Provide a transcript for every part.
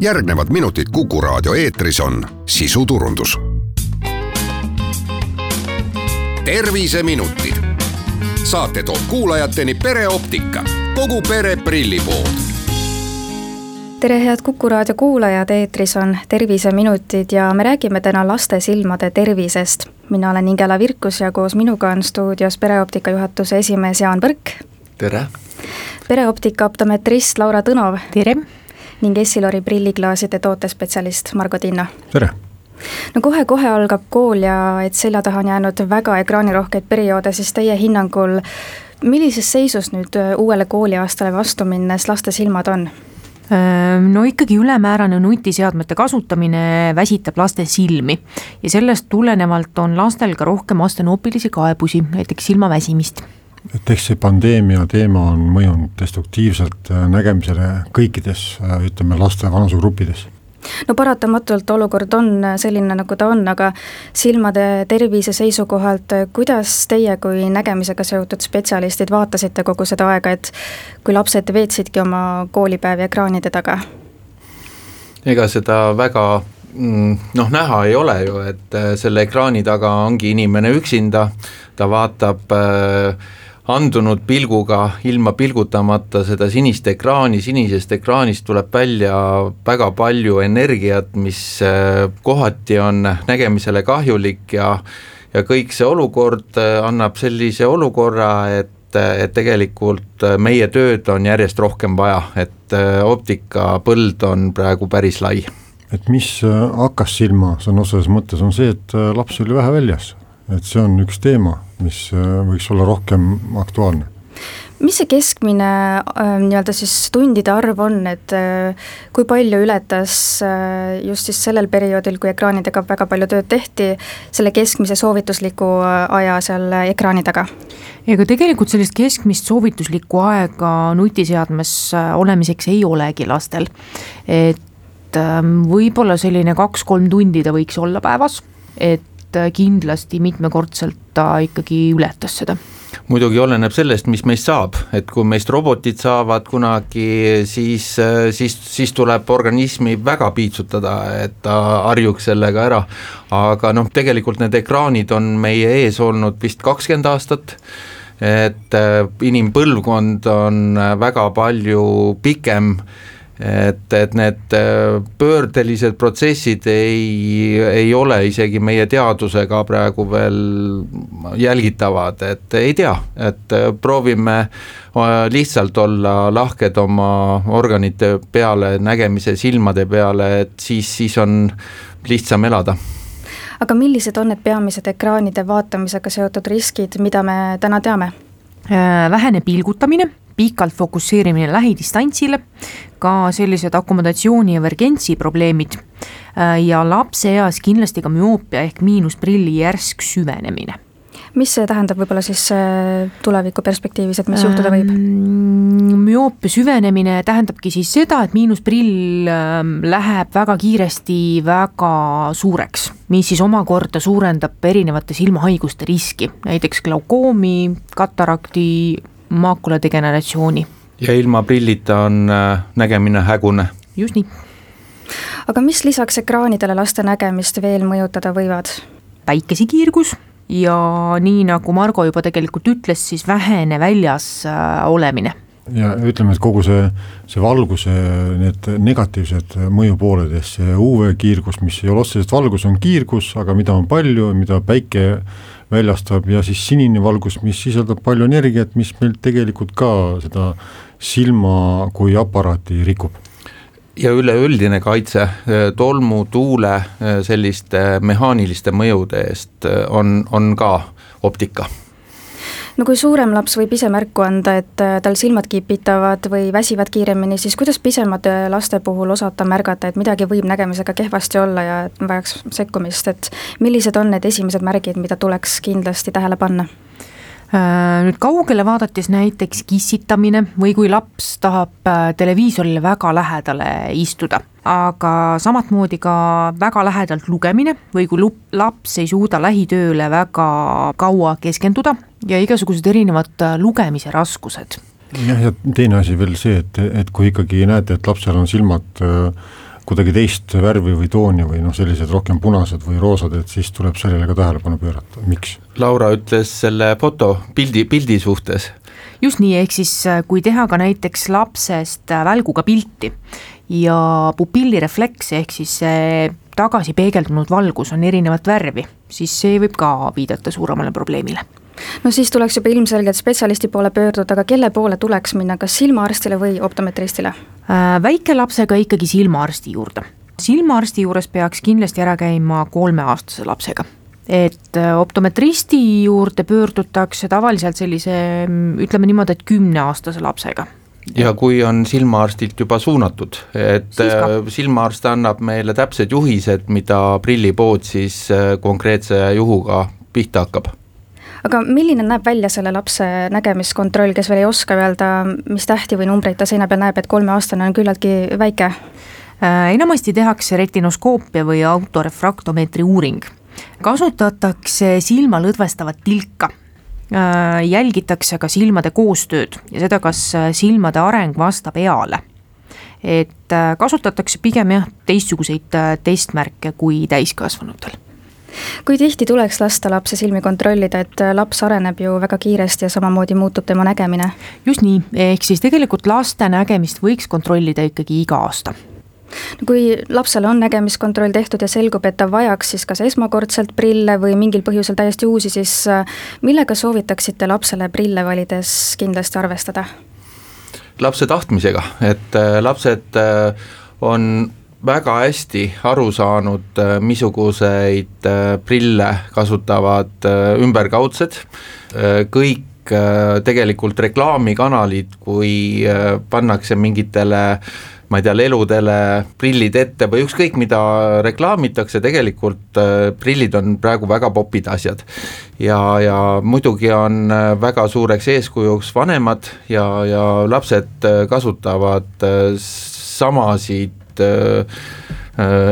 järgnevad minutid Kuku raadio eetris on sisuturundus. terviseminutid. saate toob kuulajateni pereoptika, kogu pere prillipood tere, head Kuku raadio kuulajad, eetris on Terviseminutid ja me räägime täna laste silmade tervisest. mina olen Ingela Virkus ja koos minuga on stuudios pereoptika juhatuse esimees Jaan Põrk. tere! pereoptika optometrist Laura Tõnov. tere! Ning Essilori prilliklaaside tootespetsialist Margo Tinno. tere! no kohe-kohe algab kool ja et selja taha on jäänud väga ekraanirohkeid perioode, siis teie hinnangul millises seisus nüüd uuele kooliaastale vastu minnes laste silmad on? no ikkagi ülemäärane nutiseadmete kasutamine väsitab laste silmi ja sellest tulenevalt on lastel ka rohkem astenoopilisi kaebusi, näiteks silmaväsimist et eks see pandeemia teema on mõjunud destruktiivselt äh, nägemisele kõikides, äh, ütleme, laste vanusegruppides no paratamatult olukord on selline, nagu ta on, aga silmade tervise seisukohalt, kuidas teie kui nägemisega seotud spetsialistid vaatasite kogu seda aega, et kui lapsed veetsidki oma koolipäevi ekraanide taga? ega seda väga mm, noh, näha ei ole ju, et äh, selle ekraani taga ongi inimene üksinda, ta vaatab äh, andunud pilguga, ilma pilgutamata seda sinist ekraani, sinisest ekraanist tuleb välja väga palju energiat, mis äh, kohati on nägemisele kahjulik ja ja kõik see olukord äh, annab sellise olukorra, et et tegelikult meie tööd on järjest rohkem vaja, et äh, optikapõld on praegu päris lai. et mis hakkas silma sõna otseses mõttes, on see, et laps oli vähe väljas et see on üks teema, mis äh, võiks olla rohkem aktuaalne mis see keskmine äh, nii-öelda siis tundide arv on, et äh, kui palju ületas äh, just siis sellel perioodil, kui ekraanidega väga palju tööd tehti, selle keskmise soovitusliku äh, aja seal ekraani taga? ega tegelikult sellist keskmist soovituslikku aega nutiseadmes äh, olemiseks ei olegi lastel. et ähm, võib-olla selline kaks-kolm tundi ta võiks olla päevas, et äh, kindlasti mitmekordselt ta ikkagi ületas seda. Muidugi oleneb sellest, mis meist saab, et kui meist robotid saavad kunagi, siis, äh, siis, siis tuleb organismi väga piitsutada, et ta harjuks sellega ära. aga noh, tegelikult need ekraanid on meie ees olnud vist kakskümmend aastat. Et äh, inimpõlvkond on väga palju pikem et, et need äh, pöördelised protsessid ei, ei ole isegi meie teadusega praegu veel jälgitavad, et ei tea, et äh, proovime äh, lihtsalt olla lahked oma organite peale, nägemise silmade peale, et siis, siis on lihtsam elada aga millised on need peamised ekraanide vaatamisega seotud riskid, mida me täna teame? vähene pilgutamine pikalt fokusseerimine lähidistantsile, ka sellised akomodatsiooni ja vergentsi probleemid äh, ja lapse eas kindlasti ka müoopia ehk miinusprilli järsk süvenemine mis see tähendab võib-olla siis äh, tuleviku perspektiivis, et mis juhtuda võib? Ähm, müoopia süvenemine tähendabki siis seda, et miinusprill ähm, läheb väga kiiresti väga suureks, mis siis omakorda suurendab erinevate silmahaiguste riski, näiteks glaukoomi, katarakti, maakuladegeneratsiooni. ja ilma prillita on äh, nägemine hägune. just nii. aga mis lisaks ekraanidele laste nägemist veel mõjutada võivad? päikesekiirgus ja nii, nagu Margo juba tegelikult ütles, siis vähene väljas äh, olemine ja ütleme, et kogu see, see valguse need negatiivsed mõjupooled, see UV kiirgus, mis ei ole otseselt valgus, on kiirgus, aga mida on palju, mida päike väljastab ja siis sinine valgus, mis sisaldab palju energiat, mis meil tegelikult ka seda silma kui aparaati rikub. Ja üleüldine kaitse tolmu, tuule, selliste mehaaniliste mõjude eest on, on ka optika no kui suurem laps võib ise märku anda, et äh, tal silmad kipitavad või väsivad kiiremini, siis kuidas pisemate laste puhul osata märgata, et midagi võib nägemisega kehvasti olla ja vajaks sekkumist, et millised on need esimesed märgid, mida tuleks kindlasti tähele panna? Äh, nüüd kaugele vaadates näiteks kissitamine või kui laps tahab äh, televiisorile väga lähedale istuda, aga samatmoodi ka väga lähedalt lugemine või kui laps ei suuda lähitööle väga kaua keskenduda ja igasugused erinevad äh, lugemise raskused. jah, ja teine asi veel see, et, et kui ikkagi näete, et lapsel on silmad kuidagi teist värvi või tooni või noh, sellised rohkem punased või roosad, et siis tuleb sellele ka tähelepanu pöörata, miks? Laura ütles selle foto, pildi, pildi suhtes. just nii, ehk siis äh, kui teha ka näiteks lapsest äh, välguga pilti ja pupillirefleks ehk siis see tagasi peegeldunud valgus on erinevat värvi, siis see võib ka viidata suuremale probleemile no siis tuleks juba ilmselgelt spetsialisti poole pöörduda, aga kelle poole tuleks minna, kas silmaarstile või optometristile? Äh, väikelapsega ikkagi silmaarsti juurde. silmaarsti juures peaks kindlasti ära käima kolmeaastase lapsega et äh, optometristi juurde pöördutakse tavaliselt sellise ütleme niimoodi, et kümneaastase lapsega ja kui on silmaarstilt juba suunatud, et äh, silmaarst annab meile täpsed juhised, mida prillipood siis konkreetse juhuga pihta hakkab aga milline näeb välja selle lapse nägemiskontroll, kes veel ei oska öelda, mis tähti või numbreid ta seina peal näeb, et kolmeaastane on küllaltki väike? Äh, enamasti tehakse retinoskoopia või autorefraktomeetri uuring. kasutatakse silma lõdvestavat tilka äh, jälgitakse ka silmade koostööd ja seda, kas äh, silmade areng vastab eale. et kasutatakse pigem jah, teistsuguseid testmärke kui täiskasvanutel kui tihti tuleks lasta lapse silmi kontrollida, et laps areneb ju väga kiiresti ja samamoodi muutub tema nägemine? just nii, ehk siis tegelikult laste nägemist võiks kontrollida ikkagi iga aasta kui lapsele on nägemiskontroll tehtud ja selgub, et ta vajaks siis kas esmakordselt prille või mingil põhjusel täiesti uusi, siis äh, millega soovitaksite lapsele prille valides kindlasti arvestada? lapse tahtmisega, et äh, lapsed äh, on väga hästi aru saanud, missuguseid prille kasutavad ümberkaudsed, kõik tegelikult reklaamikanalid, kui pannakse mingitele ma ei tea, leludele prillid ette või ükskõik, mida reklaamitakse, tegelikult prillid on praegu väga popid asjad. ja, ja muidugi on väga suureks eeskujuks vanemad ja, ja lapsed kasutavad samasid äh, äh,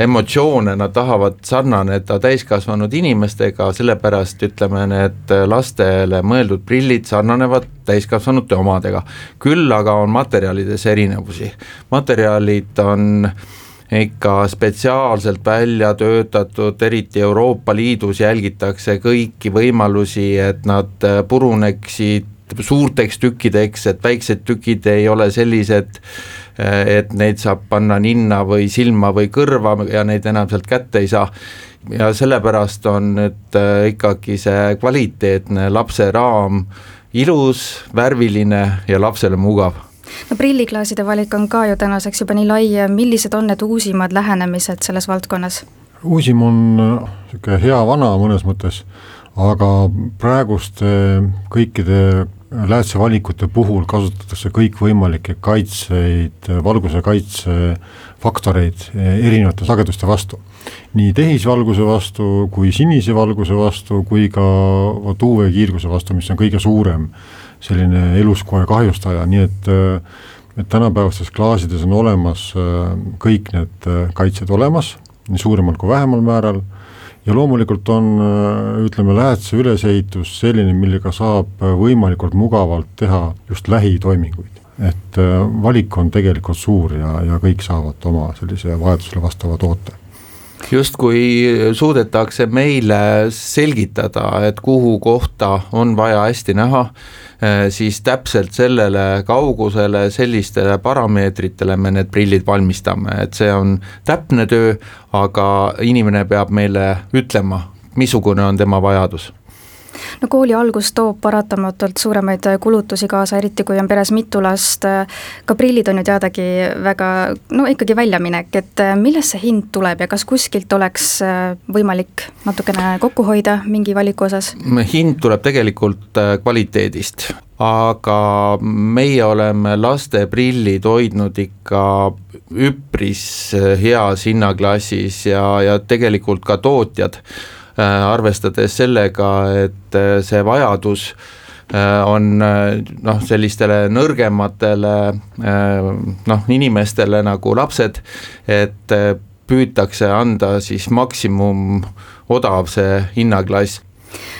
emotsioone, nad tahavad sarnaneda täiskasvanud inimestega, sellepärast ütleme, need lastele mõeldud prillid sarnanevad täiskasvanute omadega. küll aga on materjalides erinevusi, materjalid on ikka spetsiaalselt välja töötatud, eriti Euroopa Liidus jälgitakse kõiki võimalusi, et nad puruneksid suurteks tükkideks, et väiksed tükid ei ole sellised Eh, et neid saab panna ninna või silma või kõrva ja neid enam sealt kätte ei saa. ja sellepärast on nüüd eh, ikkagi see kvaliteetne lapseraam ilus, värviline ja lapsele mugav no prilliklaaside valik on ka ju tänaseks juba nii lai, millised on need uusimad lähenemised selles valdkonnas? uusim on niisugune hea vana mõnes mõttes, aga praeguste kõikide läätsevalikute puhul kasutatakse kõikvõimalikke kaitseid, valguse kaitsefaktoreid erinevate sageduste vastu. nii tehisvalguse vastu kui sinise valguse vastu kui ka vot UV-kiirguse vastu, mis on kõige suurem selline eluskoe kahjustaja, nii et et tänapäevastes klaasides on olemas kõik need kaitsed olemas, nii suuremal kui vähemal määral ja loomulikult on ütleme, lähedase ülesehitus selline, millega saab võimalikult mugavalt teha just lähitoiminguid. et äh, valik on tegelikult suur ja, ja kõik saavad oma sellise vajadusele vastava toote justkui suudetakse meile selgitada, et kuhu kohta on vaja hästi näha, siis täpselt sellele kaugusele, sellistele parameetritele me need prillid valmistame, et see on täpne töö, aga inimene peab meile ütlema, missugune on tema vajadus no kooli algus toob paratamatult suuremaid kulutusi kaasa, eriti kui on peres mitu last, ka prillid on ju teadagi väga no ikkagi väljaminek, et millest see hind tuleb ja kas kuskilt oleks võimalik natukene kokku hoida mingi valiku osas? hind tuleb tegelikult äh, kvaliteedist, aga meie oleme laste prillid hoidnud ikka üpris äh, heas hinnaklassis ja, ja tegelikult ka tootjad arvestades sellega, et äh, see vajadus äh, on noh, sellistele nõrgematele noh, inimestele nagu lapsed, et püütakse anda siis maksimum odav see hinnaklass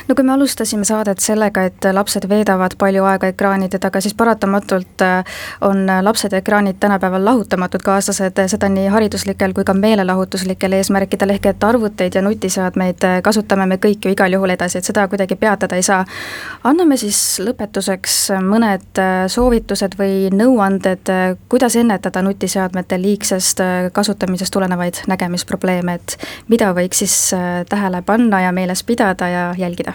no kui me alustasime saadet sellega, et lapsed veedavad palju aega ekraanide taga, siis paratamatult äh, on lapsed ja ekraanid tänapäeval lahutamatud kaaslased, seda nii hariduslikel kui ka meelelahutuslikel eesmärkidel, ehk et arvuteid ja nutiseadmeid äh, kasutame me kõik ju igal juhul edasi, et seda kuidagi peatada ei saa. anname siis lõpetuseks mõned äh, soovitused või nõuanded, kuidas ennetada nutiseadmete liigsest kasutamisest tulenevaid nägemisprobleeme, et mida võiks siis tähele panna ja meeles pidada ja jälgida?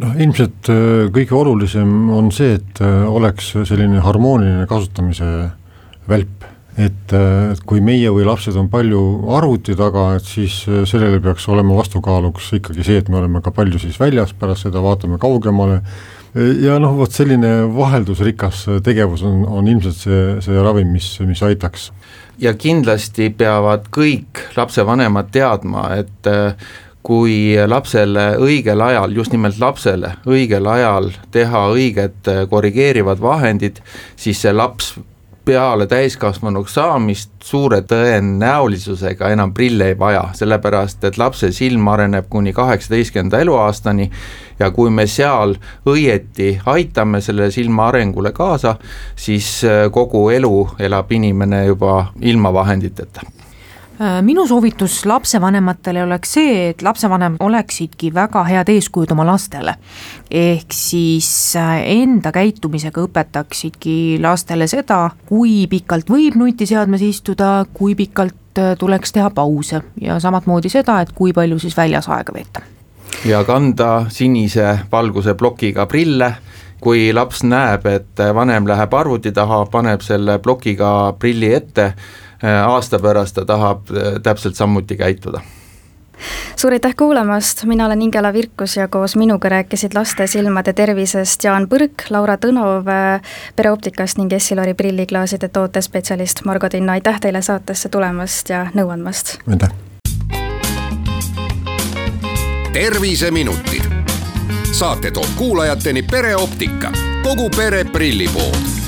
noh, ilmselt äh, kõige olulisem on see, et äh, oleks selline harmooniline kasutamise välp, et äh, kui meie või lapsed on palju arvuti taga, et siis sellele peaks olema vastukaaluks ikkagi see, et me oleme ka palju siis väljas pärast seda, vaatame kaugemale ja noh, vot selline vaheldusrikas tegevus on, on ilmselt see, see ravim, mis, mis aitaks. ja kindlasti peavad kõik lapsevanemad teadma, et kui lapsele õigel ajal, just nimelt lapsele õigel ajal teha õiged äh, korrigeerivad vahendid, siis see laps peale täiskasvanuks saamist suure tõenäolisusega enam prille ei vaja, sellepärast et lapse silm areneb kuni kaheksateistkümnenda eluaastani ja kui me seal õieti aitame selle silma arengule kaasa, siis äh, kogu elu elab inimene juba ilma vahenditeta minu soovitus lapsevanematele oleks see, et lapsevanem oleksidki väga head eeskujud oma lastele. ehk siis äh, enda käitumisega õpetaksidki lastele seda, kui pikalt võib nutiseadmes istuda, kui pikalt äh, tuleks teha pause ja samamoodi seda, et kui palju siis väljas aega veeta. ja kanda sinise valguse plokiga prille kui laps näeb, et vanem läheb arvuti taha, paneb selle plokiga prilli ette Äh, aasta pärast ta tahab äh, täpselt samuti käituda suur aitäh kuulamast, mina olen Ingela Virkus ja koos minuga rääkisid laste silmade tervisest Jaan Põrk, Laura Tõnov äh, pereoptikast ning Essilori prilliklaaside tootespetsialist Margo Tinno, aitäh teile saatesse tulemast ja nõu andmast! aitäh! terviseminutid. saate toob kuulajateni pereoptika, kogu pere prillipood